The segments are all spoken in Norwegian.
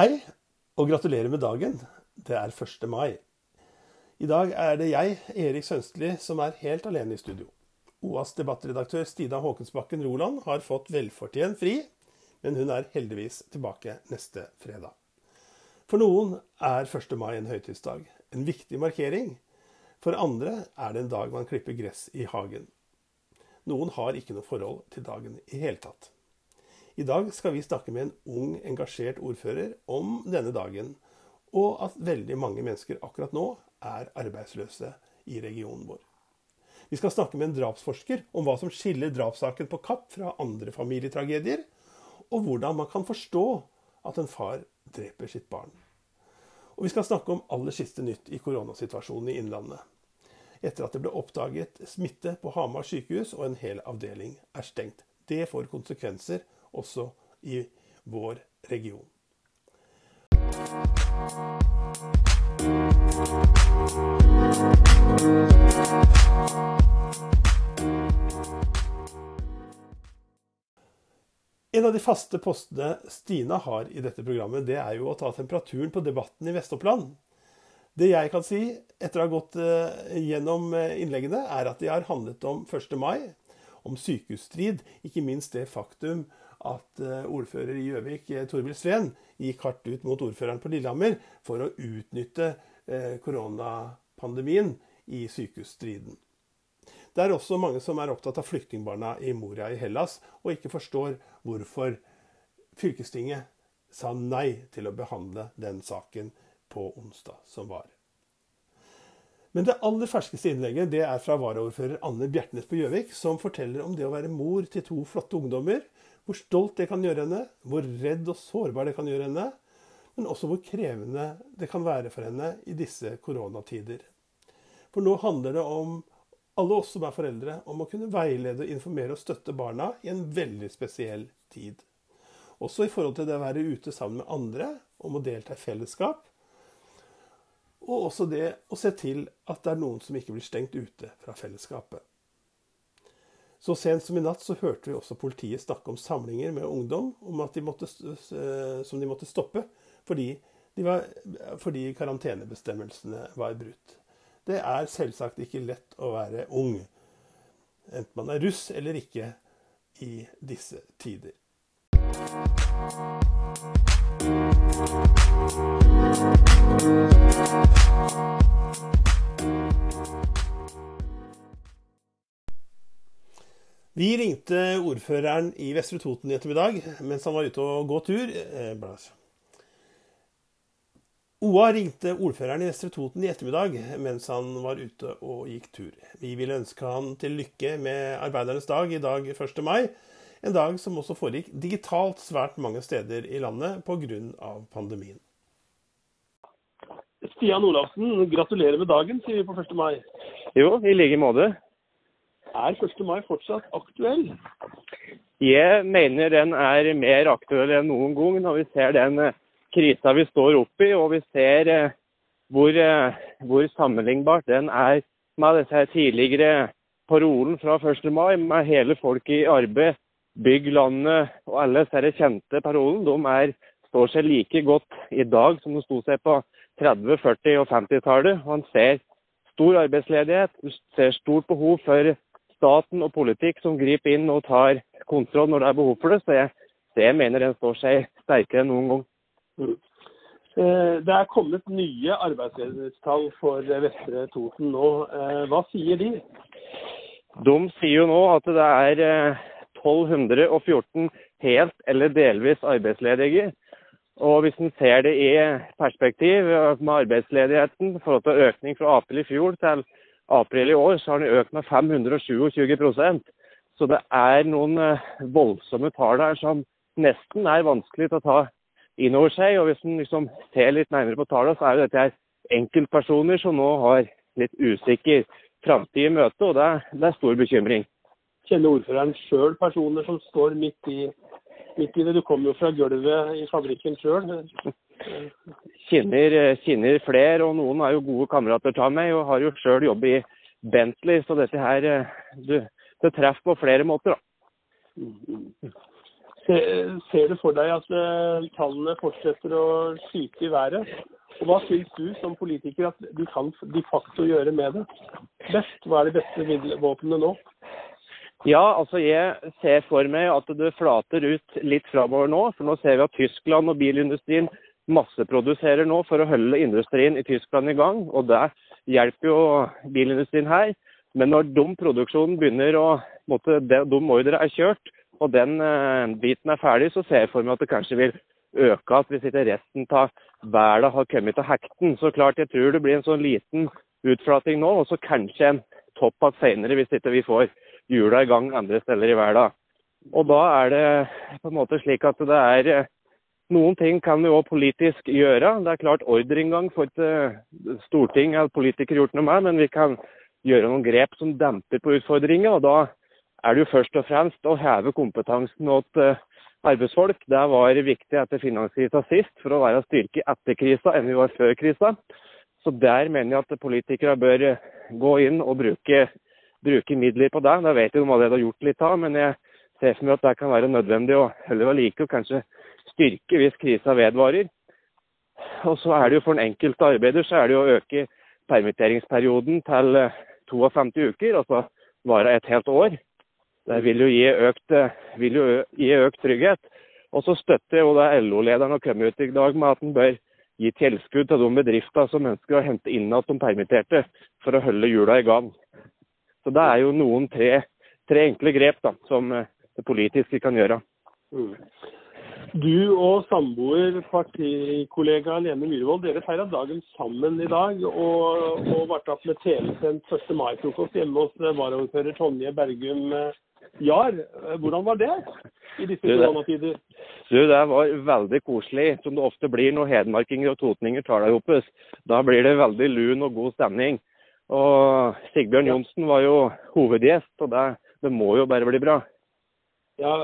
Hei, og gratulerer med dagen. Det er 1. mai. I dag er det jeg, Erik Sønstli, som er helt alene i studio. OAs debattredaktør Stina Håkensbakken Roland har fått velfortjent fri, men hun er heldigvis tilbake neste fredag. For noen er 1. mai en høytidsdag, en viktig markering. For andre er det en dag man klipper gress i hagen. Noen har ikke noe forhold til dagen i hele tatt. I dag skal vi snakke med en ung, engasjert ordfører om denne dagen, og at veldig mange mennesker akkurat nå er arbeidsløse i regionen vår. Vi skal snakke med en drapsforsker om hva som skiller drapssaken på Kapp fra andre familietragedier, og hvordan man kan forstå at en far dreper sitt barn. Og vi skal snakke om aller siste nytt i koronasituasjonen i Innlandet. Etter at det ble oppdaget smitte på Hamar sykehus og en hel avdeling er stengt. Det får konsekvenser også i vår region. En av de faste postene Stina har i dette programmet, det er jo å ta temperaturen på debatten i Vest-Oppland. Det jeg kan si etter å ha gått gjennom innleggene, er at de har handlet om 1. mai, om sykehusstrid, ikke minst det faktum at ordfører i Gjøvik, Torvild Sveen, gikk hardt ut mot ordføreren på Lillehammer for å utnytte koronapandemien i sykehusstriden. Det er også mange som er opptatt av flyktningbarna i Moria i Hellas, og ikke forstår hvorfor fylkestinget sa nei til å behandle den saken på onsdag som var. Men det aller ferskeste innlegget det er fra varaordfører Anne Bjertnæs på Gjøvik, som forteller om det å være mor til to flotte ungdommer. Hvor stolt det kan gjøre henne, hvor redd og sårbar det kan gjøre henne. Men også hvor krevende det kan være for henne i disse koronatider. For nå handler det om alle oss som er foreldre, om å kunne veilede, informere og støtte barna i en veldig spesiell tid. Også i forhold til det å være ute sammen med andre, om å delta i fellesskap. Og også det å se til at det er noen som ikke blir stengt ute fra fellesskapet. Så sent som i natt så hørte vi også politiet snakke om samlinger med ungdom om at de måtte, som de måtte stoppe fordi, var, fordi karantenebestemmelsene var brutt. Det er selvsagt ikke lett å være ung, enten man er russ eller ikke, i disse tider. Vi ringte ordføreren i Vestre Toten i ettermiddag mens han var ute og gå tur. OA ringte ordføreren i Vestre Toten i ettermiddag mens han var ute og gikk tur. Vi ville ønske han til lykke med arbeidernes dag i dag 1. mai, en dag som også foregikk digitalt svært mange steder i landet pga. pandemien. Stian Olavsen, gratulerer med dagen, sier vi på 1. mai. Jo, i like måte. Er 1. mai fortsatt aktuell? Jeg mener den er mer aktuell enn noen gang når vi ser den krisa vi står oppi, og vi ser hvor, hvor sammenlignbart den er med disse tidligere parolen fra 1. mai, med hele folket i arbeid, bygg landet og alle disse kjente parolen. De er, står seg like godt i dag som de sto seg på 30-, 40- og 50-tallet. Man ser stor arbeidsledighet, du ser stort behov for staten og politikk som griper inn og tar kontroll når det er behov for det. Så jeg, så jeg mener den står seg sterkere enn noen gang. Mm. Det er kommet nye arbeidsledighetstall for Vestre Toten nå. Hva sier de? De sier jo nå at det er 1214 helt eller delvis arbeidsledige. Og hvis en ser det i perspektiv med arbeidsledigheten i forhold til økning fra april i fjor til april i år, så har den økt med 527% Så det er noen voldsomme tall her som nesten er vanskelig til å ta inn over seg. Og hvis en liksom ser litt nærmere på tallene, så er jo dette her enkeltpersoner som nå har litt usikker framtid i møte, og det er, det er stor bekymring. Kjenner ordføreren sjøl personer som står midt i, midt i det? Du kommer jo fra gulvet i fabrikken sjøl. Kjenner, kjenner flere, og noen er jo gode kamerater av meg, og har jo sjøl jobbet i Bentley, så dette her du, det treffer på flere måter, da. Ser du for deg at tallene fortsetter å skyte i været? Og Hva syns du som politiker at de kan de facto gjøre med det? Best, Hva er de beste våpenet nå? Ja, altså jeg ser for meg at det flater ut litt framover nå. For nå ser vi at Tyskland og bilindustrien masseproduserer nå for å holde industrien i Tyskland i gang. Og det hjelper jo bilindustrien her. Men når de produksjonen begynner å måtte, de, de ordre er kjørt, og den eh, biten er ferdig, så ser jeg for meg at det kanskje vil øke at hvis ikke resten av verden har kommet til hekten. Så klart, jeg tror det blir en sånn liten utflating nå, og så kanskje en topp igjen senere hvis ikke vi får hjula i gang andre steder i verden. Og da er det på en måte slik at det er noen ting kan vi òg politisk gjøre. Det er klart ordreinngang får ikke storting eller politikere gjort noe med, men vi kan gjøre noen grep som demper på utfordringer. Og da er det jo først og fremst å heve kompetansen hos arbeidsfolk. Det var viktig etter finanskrisa sist for å være styrke etter krisa enn vi var før krisa. Så der mener jeg at politikere bør gå inn og bruke, bruke midler på det. Det vet jeg de allerede har gjort litt av, men jeg ser for meg at det kan være nødvendig å heller være like og kanskje styrke hvis krisa vedvarer. Og så er det jo for den enkelte arbeider så er det jo å øke permitteringsperioden til 52 uker, altså vare et helt år. Det vil jo gi økt, vil jo gi økt trygghet. Og så støtter jo LO-lederen å komme ut i dag med at en bør gi tilskudd til de bedriftene som ønsker å hente inn igjen de permitterte, for å holde hjula i gang. Så Det er jo noen tre, tre enkle grep da, som eh, det politiske kan gjøre. Mm. Du og samboer, partikollega Lene Myhrvold, dere feira dagen sammen i dag. Og, og varte opp med TV-sendt 1. mai-frokost hjemme hos varaordfører Tonje Bergum Jahr. Eh, hvordan var det i disse koronatider? Du, Det var veldig koselig, som det ofte blir når hedmarkinger og totninger tar deg oppes. Da blir det veldig lun og god stemning. Og Sigbjørn Johnsen var jo hovedgjest, og det, det må jo bare bli bra. Ja,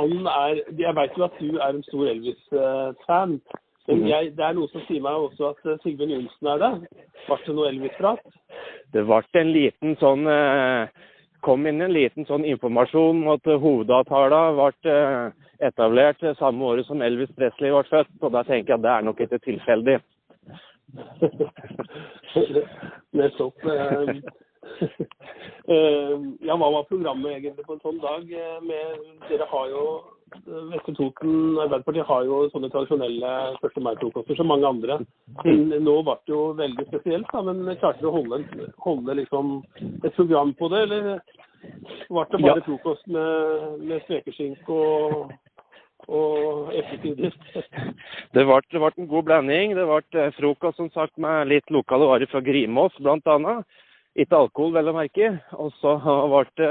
han er Jeg veit jo at du er en stor Elvis-fan. Men mhm. jeg, det er noe som sier meg også at Sigbjørn Johnsen er det. Ble det noe Elvis-prat? Det ble en liten sånn øh, kom inn en liten sånn informasjon om at hovedavtalen ble eh, etablert samme året som Elvis Presley ble født. Og da tenker jeg at det er nok ikke tilfeldig. Nettopp. Eh, eh, ja, hva var programmet egentlig på en sånn dag? Med, dere har jo Vestre Toten Arbeiderpartiet har jo sånne tradisjonelle 1. mai-frokoster som mange andre. Nå ble det jo veldig spesielt, da, men klarte dere å holde, holde liksom et program på det? Eller ble det bare ja. frokost med, med spekeskinke og, og eplesider? Det ble, det ble en god blanding. Det ble eh, frokost som sagt med litt lokale varer fra Grimås bl.a. Ikke alkohol, vel å merke. Og så ble det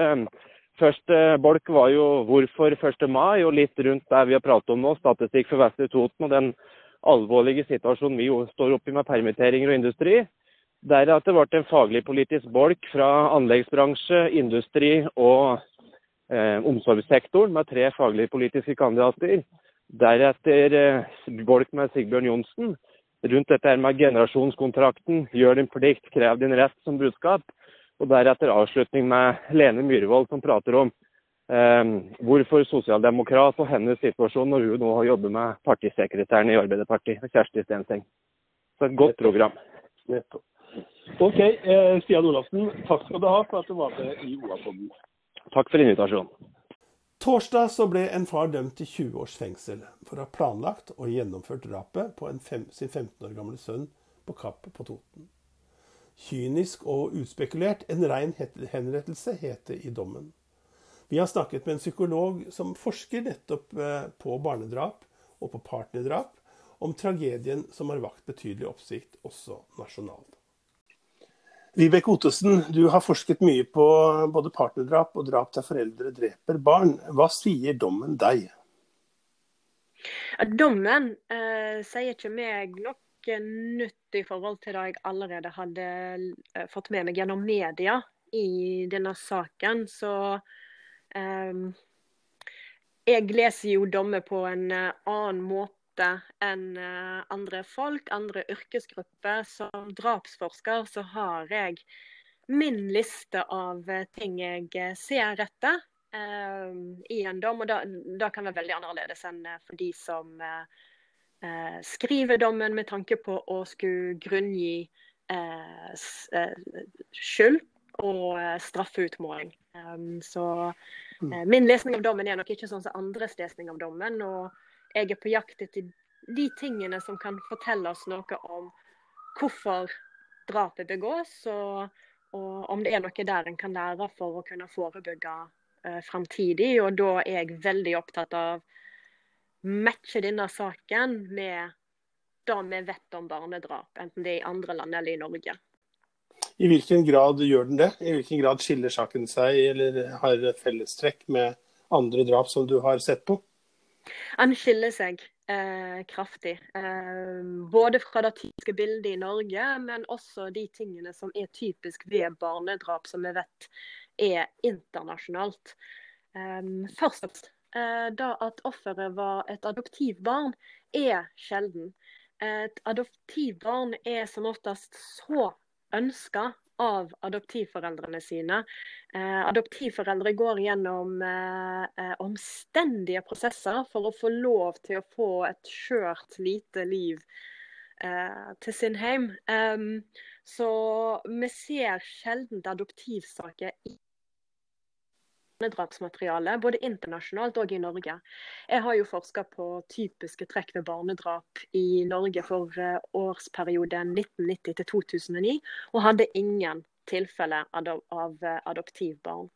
Første bolk var jo hvorfor 1. mai, og litt rundt det vi har pratet om nå, statistikk for Vestre Toten og den alvorlige situasjonen vi står oppe i med permitteringer og industri. Deretter ble det en faglig politisk bolk fra anleggsbransje, industri og eh, omsorgssektoren med tre faglig politiske kandidater. Deretter eh, bolk med Sigbjørn Johnsen rundt dette med generasjonskontrakten, gjør din plikt, krev din rett som budskap. Og deretter avslutning med Lene Myhrvold, som prater om eh, hvorfor sosialdemokrat og hennes situasjon når hun nå har jobbet med partisekretæren i Arbeiderpartiet, Kjersti Stenseng. Så et godt program. OK. Eh, Stian Olafsen, takk skal du ha for at du var med i OA-podden. Takk for invitasjonen. Torsdag så ble en far dømt til 20 års fengsel for å ha planlagt og gjennomført drapet på fem, sin 15 år gamle sønn på Kapp på Toten. Kynisk og utspekulert. En rein henrettelse, het det i dommen. Vi har snakket med en psykolog som forsker nettopp eh, på barnedrap og på partnerdrap, om tragedien som har vakt betydelig oppsikt også nasjonalt. Vibeke Ottesen, du har forsket mye på både partnerdrap og drap der foreldre dreper barn. Hva sier dommen deg? Dommen eh, sier ikke meg nok nytt i forhold til det jeg allerede hadde eh, fått med meg gjennom media i denne saken. Så eh, jeg leser jo dommer på en eh, annen måte enn andre folk, andre yrkesgrupper. Som drapsforsker så har jeg min liste av ting jeg ser etter. eh, i en dom. Og da, kan være veldig annerledes enn eh, for de som eh, eh, skriver dommen med tanke på å skulle grunngi skyld og straffeutmåling. Um, så mm. min lesning av dommen er nok ikke sånn som andres lesning av dommen. Og jeg er på jakt etter de tingene som kan fortelle oss noe om hvorfor drapet begås, og, og, om det er noe der en kan lære for å kunne forebygge uh, framtidig. Og da er jeg veldig opptatt av matche denne saken med det vi vet om barnedrap, enten det er i andre land eller i Norge. I hvilken grad gjør den det? I hvilken grad skiller saken seg eller har fellestrekk med andre drap som du har sett på? Den skiller seg eh, kraftig. Eh, både fra det typiske bildet i Norge, men også de tingene som er typisk ved barnedrap, som vi vet er internasjonalt. Eh, først og eh, da at offeret var et adoptivbarn, er sjelden. Et adoptivbarn er som oftest så ønska av adoptivforeldrene sine. Eh, adoptivforeldre går gjennom eh, eh, omstendige prosesser for å få lov til å få et skjørt, lite liv eh, til sin heim. Så vi ser sjelden adoptivsaker i barnedrapsmateriale, både internasjonalt og i Norge. Jeg har jo forska på typiske trekk ved barnedrap i Norge for eh, årsperioden 1990 til 2009, og hadde ingen tilfeller av eh, adoptivbarn.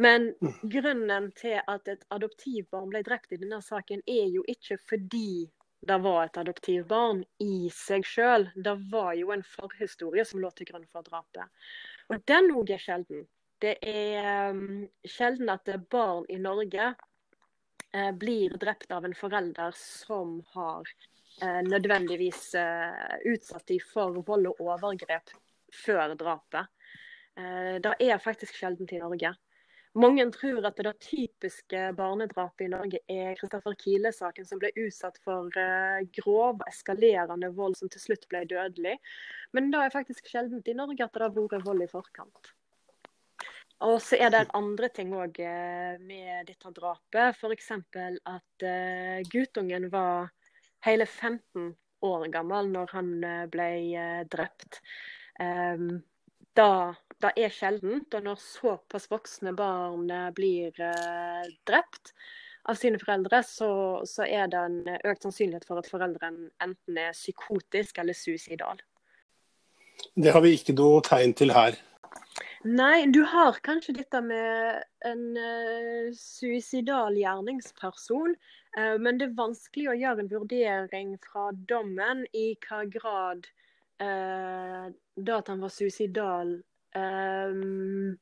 Men grunnen til at et adoptivbarn ble drept i denne saken, er jo ikke fordi det var et adoptivbarn i seg sjøl. Det var jo en forhistorie som lå til grunn for drapet. Og den òg er sjelden. Det er um, sjelden at barn i Norge uh, blir drept av en forelder som har uh, nødvendigvis uh, utsatt dem for vold og overgrep før drapet. Det er faktisk sjeldent i Norge. Mange tror at det typiske barnedrapet i Norge er Kristoffer Kile-saken, som ble utsatt for grov, eskalerende vold som til slutt ble dødelig. Men det er faktisk sjeldent i Norge at det har vært vold i forkant. Og så er det andre ting òg eh, med dette drapet. F.eks. at uh, guttungen var hele 15 år gammel når han uh, ble drept. Um, da, da, er sjeldent. Og når såpass voksne barn blir drept av sine foreldre, så, så, er det en økt sannsynlighet for at foreldrene enten er psykotisk eller suicidal. Det har vi ikke noe tegn til her. Nei, du har kanskje dette med en uh, suicidal gjerningsperson. Uh, men det er vanskelig å gjøre en vurdering fra dommen i hva grad uh, da at han var suicidal um,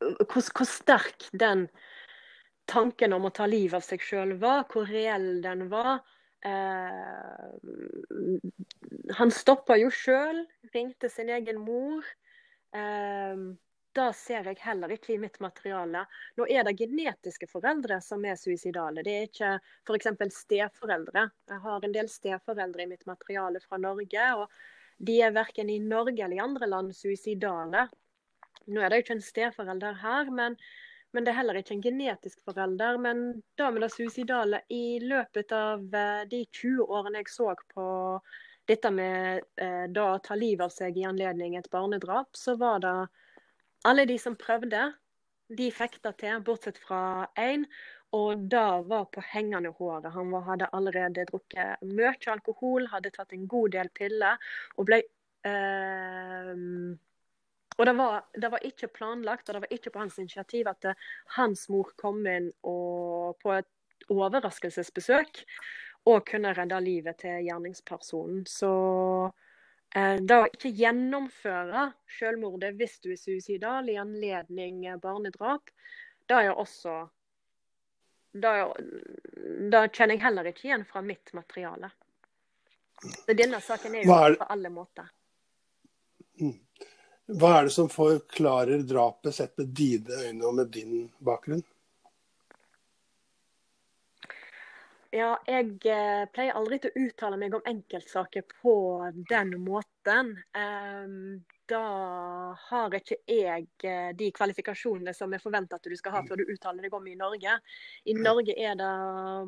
hvor, hvor, sterk den tanken om å ta livet av seg sjøl var, hvor reell den var. han stoppa jo sjøl, ringte sin egen mor. Um, det ser jeg heller ikke i mitt materiale. Nå er det genetiske foreldre som er suicidale. Det er ikke f.eks. steforeldre. Jeg har en del steforeldre i mitt materiale fra Norge. og De er verken i Norge eller i andre land suicidale. Nå er det jo ikke en steforelder her, men, men, det er heller ikke en genetisk forelder. Men da med det suicidale I løpet av eh, de 20 årene jeg så på dette med eh, da å ta livet av seg i anledning et barnedrap, så var det alle de som prøvde, de fikk det til, bortsett fra én. Og det var på hengende håret. Han hadde allerede drukket mye alkohol, hadde tatt en god del piller og ble eh, og det var, det var, ikke planlagt, og det var ikke på hans initiativ at hans mor kom inn og, på et overraskelsesbesøk og kunne redde livet til gjerningspersonen. Så eh, da å ikke gjennomføre selvmordet hvis du er suicidal i anledning barnedrap, da er også det, kjenner jeg heller ikke igjen fra mitt materiale. Så denne saken er jo er på alle måter. Mm. Hva er det som forklarer drapet sett med dine øyne og med din bakgrunn? Ja, jeg eh, pleier aldri til å uttale meg om enkeltsaker på den måten. Um, da har ikke jeg eh, de kvalifikasjonene som er forventa at du skal ha før du uttaler deg om i Norge. I Norge er det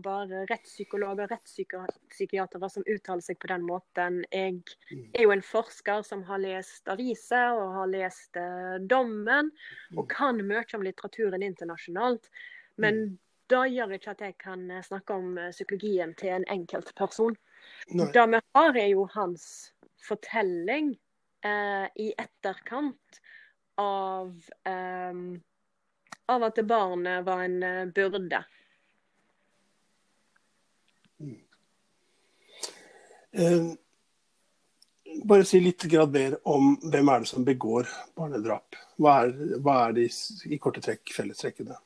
bare rettspsykologer og rettspsykiatere som uttaler seg på den måten. Jeg er jo en forsker som har lest aviser og har lest uh, dommen, og kan mye om litteraturen internasjonalt. Men det gjør ikke at jeg kan eh, snakke om eh, psykologien til en enkelt person. Nei. Det vi har, er jo hans fortelling eh, i etterkant av eh, av at barnet var en byrde. Mm. Eh, bare si litt mer om hvem er det som begår barnedrap. Hva er, hva er de i korte trekk fellestrekkene?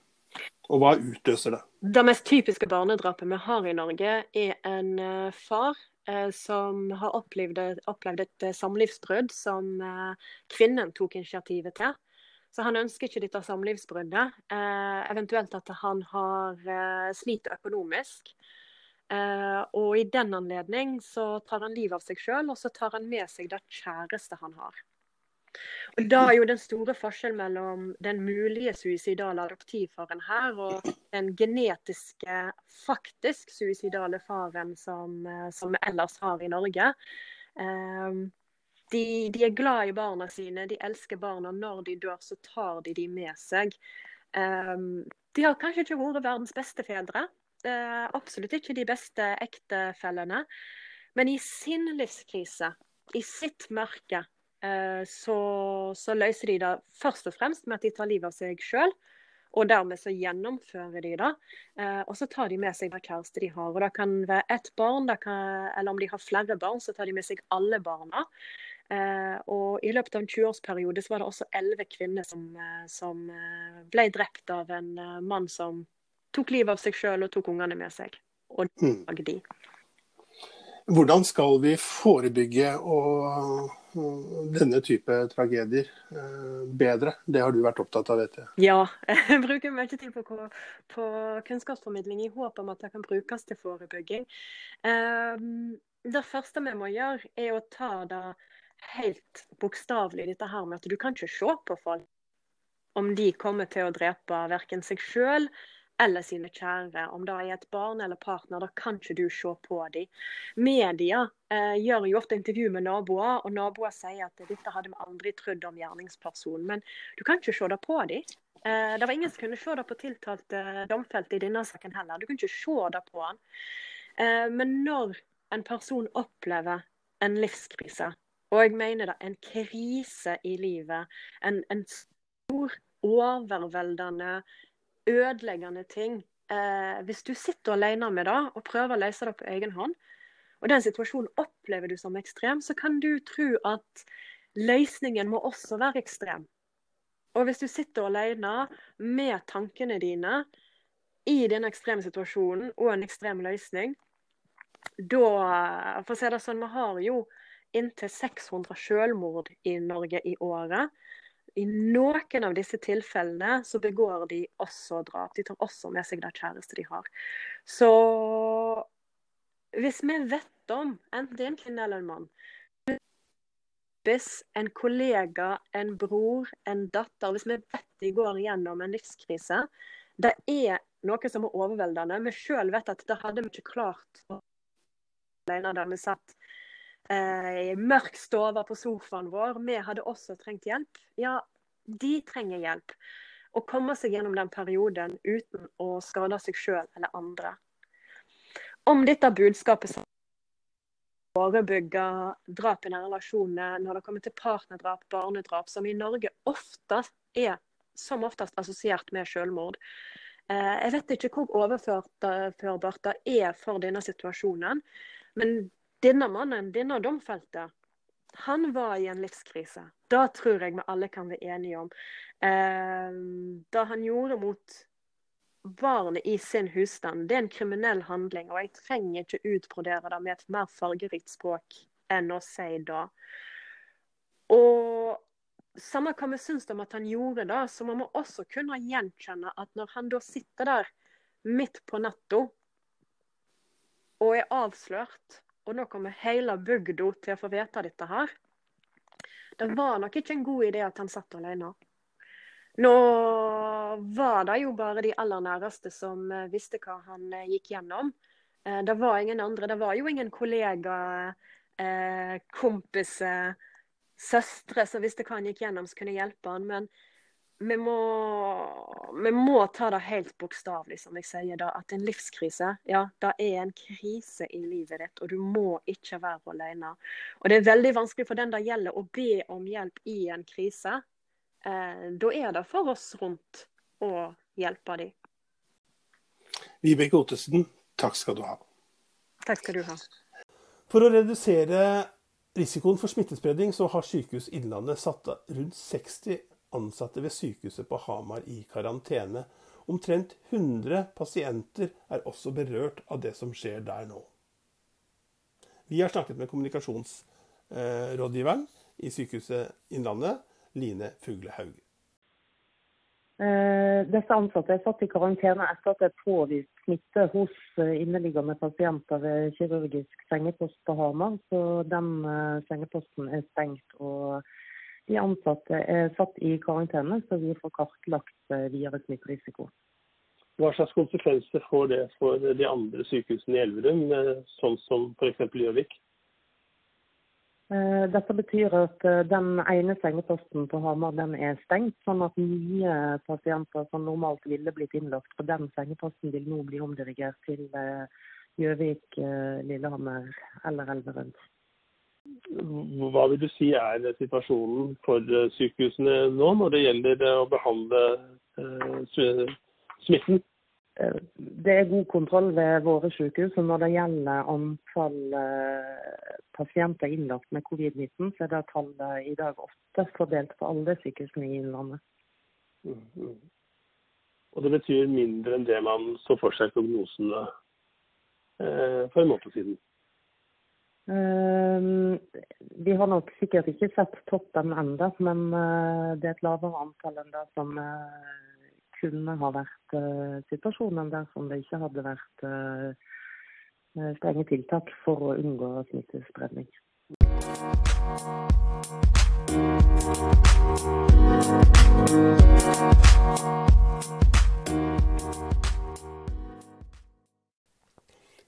Og hva utløser det? Det mest typiske barnedrapet vi har i Norge, er en eh, far eh, som har opplevd, opplevd et eh, samlivsbrudd som kvinnen tok initiativet til. Så han ønsker ikke dette samlivsbruddet. Eventuelt at han har eh, økonomisk. Eh, og i den anledning så tar han livet av seg sjøl, og så tar han med seg det kjæreste han har. Og Da er jo den store forskjellen mellom den mulige suicidale adoptivfaren her og den genetiske, faktisk suicidale faren som, eh, som ellers har i Norge. Eh, de, de er glad i barna sine, de elsker barna. Når de dør, så tar de de med seg. Eh, de har kanskje ikke vært verdens beste fedre. Absolutt ikke de beste ektefellene. Men i sin livskrise, i sitt mørke, så, så løser de det først og fremst med at de tar livet av seg sjøl. Og dermed så gjennomfører de det. Eh, og så tar de med seg hver kjæreste de har. Og det kan være ett barn, det kan, eller om de har flere barn, så tar de med seg alle barna. Eh, og i løpet av en 20-årsperiode så var det også elleve kvinner som, eh, som eh, ble drept av en eh, mann som tok livet av seg sjøl og tok ungene med seg. Og Mm. lagde de. Hvordan skal vi forebygge og denne type tragedier eh, bedre? Det har du vært opptatt av, vet jeg. Ja, jeg bruker mye tid på, på kunnskapsformidling i håp om at det kan brukes til forebygging. Ehm, det første vi må gjøre, er å ta det helt bokstavelig, dette her med at du kan ikke se på folk om de kommer til å drepe verken seg sjøl eller sine kjære. Om det er et barn eller partner, da kan ikke du se på dem. Media eh, gjør jo ofte intervju med naboer, og naboer sier at dette hadde vi aldri trodd om gjerningspersonen. Men du kan ikke se det på dem. Eh, det var ingen som kunne se det på tiltalte domfelte i denne saken heller. Du kunne ikke se det på han. Eh, men når en person opplever en livskrise, og jeg mener det, en krise i livet, en, en stor, overveldende, ødeleggende ting. Eh, hvis du sitter alene med det og prøver å løse det på egen hånd, og den situasjonen opplever du som ekstrem, så kan du tro at løsningen må også være ekstrem. Og hvis du sitter alene med tankene dine i denne ekstreme situasjonen og en ekstrem løsning, da For å si det sånn, vi har jo inntil 600 selvmord i Norge i året. I noen av disse tilfellene så begår de også drap. De tar også med seg det kjæreste de har. Så hvis vi vet om, enten det er en kvinne eller en mann en kollega, en bror, en datter Hvis vi vet de går gjennom en livskrise, det er noe som er overveldende. Vi sjøl vet at det hadde vi ikke klart alene der vi satt eh, i mørk stove på sofaen vår. Vi hadde også trengt hjelp. Ja, de trenger hjelp. Å komme seg gjennom den perioden uten å skade seg sjøl eller andre. Om dette budskapet forebygge drap i nære relasjoner når det kommer til partnerdrap, barnedrap, som i Norge oftest er som oftest assosiert med selvmord. Eh, Jeg vet ikke hvor overførbart det er for denne situasjonen, men denne mannen, denne domfelte, han var i en livskrise. Det tror jeg vi alle kan være enige om. Eh, Det han gjorde mot barnet i sin husstand, det er en kriminell handling. Og jeg trenger ikke utbrodere det med et mer fargerikt språk enn å si det. Og samme hva vi syns om at han gjorde det, så må vi også kunne gjenkjenne at når han da sitter der midt på natta og er avslørt, og nå kommer hele bygda til å få vite dette her. Det var nok ikke en god idé at han satt alene. Nå var det jo bare de aller næreste som eh, visste hva han eh, gikk gjennom. Eh, det var ingen andre. Det var jo ingen kollega, kompiser, søstre som visste hva han gikk gjennom, som kunne hjelpe han. Men vi må, vi må ta det helt bokstavelig, som jeg sier. da, At en livskrise ja, det er en krise i livet ditt, og du må ikke være alene. Og Det er veldig vanskelig for den det gjelder å be om hjelp i en krise. Eh, da er det for oss rundt å hjelpe dem. Vibeke Ottesen, takk skal du ha. Takk skal du ha. For å redusere risikoen for smittespredning, så har Sykehus Innlandet satt rundt 60 ansatte ved sykehuset på Hamar i karantene. Omtrent 100 pasienter er også berørt av det som skjer der nå. Vi har snakket med kommunikasjonsrådgiveren i Sykehuset Innlandet, Line Fuglehaug. Eh, disse ansatte er satt i karantene etter at det er påvist smitte hos eh, inneliggende pasienter ved kirurgisk sengepost på Hamar. Så den eh, sengeposten er stengt. og de ansatte er satt i karantene, så vi får kartlagt eh, videre smitterisiko. Hva slags konsekvenser får det for de andre sykehusene i Elverum, eh, sånn som f.eks. Gjøvik? Eh, dette betyr at den ene sengeposten på Hamar den er stengt, sånn at nye pasienter som normalt ville blitt innlagt på den sengeposten, vil nå bli omdirigert til Gjøvik, Lillehammer eller Elverum. Hva vil du si er situasjonen for eh, sykehusene nå når det gjelder eh, å behandle eh, smitten? Det er god kontroll ved våre sykehus. og Når det gjelder antall pasienter innlagt med covid-19, så er det tallet i dag åtte fordelt på alle sykehusene i Innlandet. Mm -hmm. Og det betyr mindre enn det man så for seg prognosene for en måned siden? Ehm, vi har nok sikkert ikke sett toppen ennå, men eh, det er et lavere antall enn det som eh, kunne ha vært eh, situasjonen dersom det ikke hadde vært strenge tiltak for å unngå smittespredning.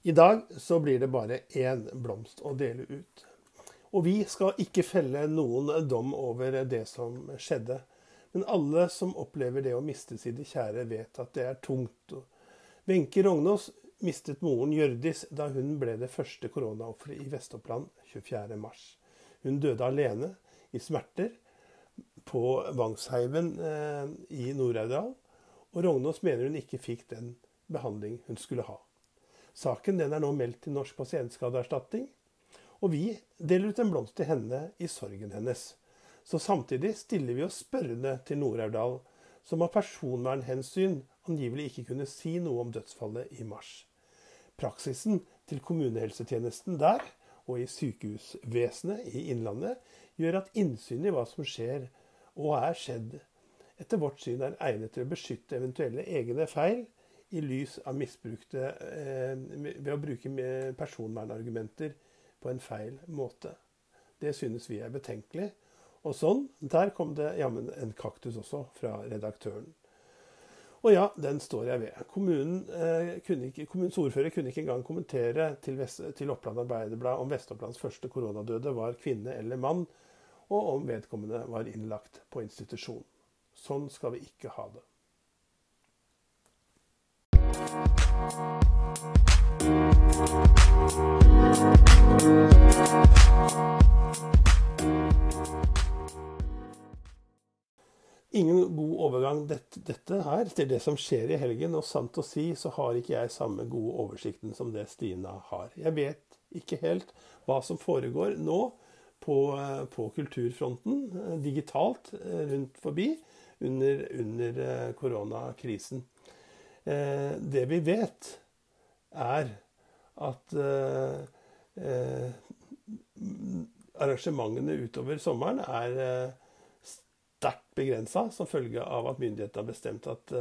I dag så blir det bare én blomst å dele ut. Og vi skal ikke felle noen dom over det som skjedde. Men alle som opplever det å miste sine kjære, vet at det er tungt. Wenche Rognås mistet moren Hjørdis da hun ble det første koronaofferet i Vest-Oppland 24.3. Hun døde alene, i smerter, på Vangsheimen eh, i Nord-Aurdal. Og Rognås mener hun ikke fikk den behandling hun skulle ha. Saken er nå meldt til Norsk pasientskadeerstatning, og vi deler ut en blomst til henne i sorgen hennes. Så samtidig stiller vi oss spørrende til Nord-Aurdal, som av personvernhensyn angivelig ikke kunne si noe om dødsfallet i mars. Praksisen til kommunehelsetjenesten der og i sykehusvesenet i Innlandet gjør at innsyn i hva som skjer og er skjedd, etter vårt syn er egnet til å beskytte eventuelle egne feil i lys av misbrukte eh, Ved å bruke personvernargumenter på en feil måte. Det synes vi er betenkelig. Og sånn, der kom det jammen en kaktus også fra redaktøren. Og ja, den står jeg ved. Kommunen, eh, ikke, kommunens ordfører kunne ikke engang kommentere til, Vest, til Oppland Arbeiderblad om Vest-Opplands første koronadøde var kvinne eller mann, og om vedkommende var innlagt på institusjon. Sånn skal vi ikke ha det. Ingen god overgang dette, dette, her til det som skjer i helgen. Og sant å si så har ikke jeg samme gode oversikten som det Stina har. Jeg vet ikke helt hva som foregår nå på, på kulturfronten digitalt rundt forbi under, under koronakrisen. Eh, det vi vet, er at eh, eh, arrangementene utover sommeren er sterkt begrensa som følge av at myndighetene har bestemt at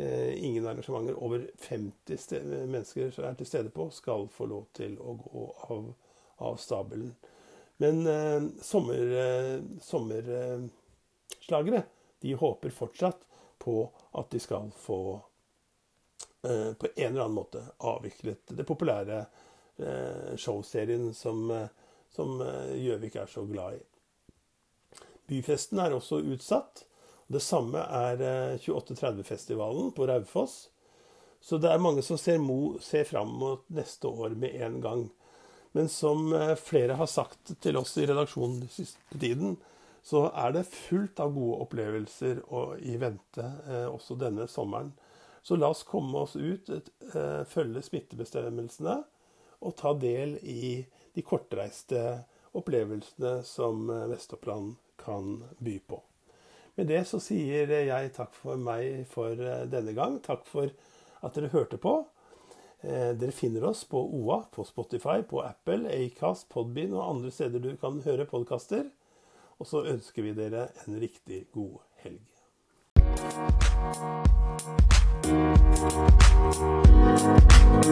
ingen arrangementer over 50 mennesker som er til stede på, skal få lov til å gå av, av stabelen. Men eh, sommer, eh, sommerslagere de håper fortsatt på at de skal få eh, på en eller annen måte avviklet det populære eh, showserien som, eh, som Gjøvik er så glad i. Byfesten er også utsatt. Det samme er 2830-festivalen på Raufoss. Så det er mange som ser, mo, ser fram mot neste år med en gang. Men som flere har sagt til oss i redaksjonen den siste tiden, så er det fullt av gode opplevelser i vente eh, også denne sommeren. Så la oss komme oss ut, eh, følge smittebestemmelsene og ta del i de kortreiste opplevelsene som eh, Vest-Oppland kan by på. Med det så sier jeg takk for meg for eh, denne gang. Takk for at dere hørte på. Dere finner oss på OA, på Spotify, på Apple, Acast, Podbean og andre steder du kan høre podkaster. Og så ønsker vi dere en riktig god helg. Thank you.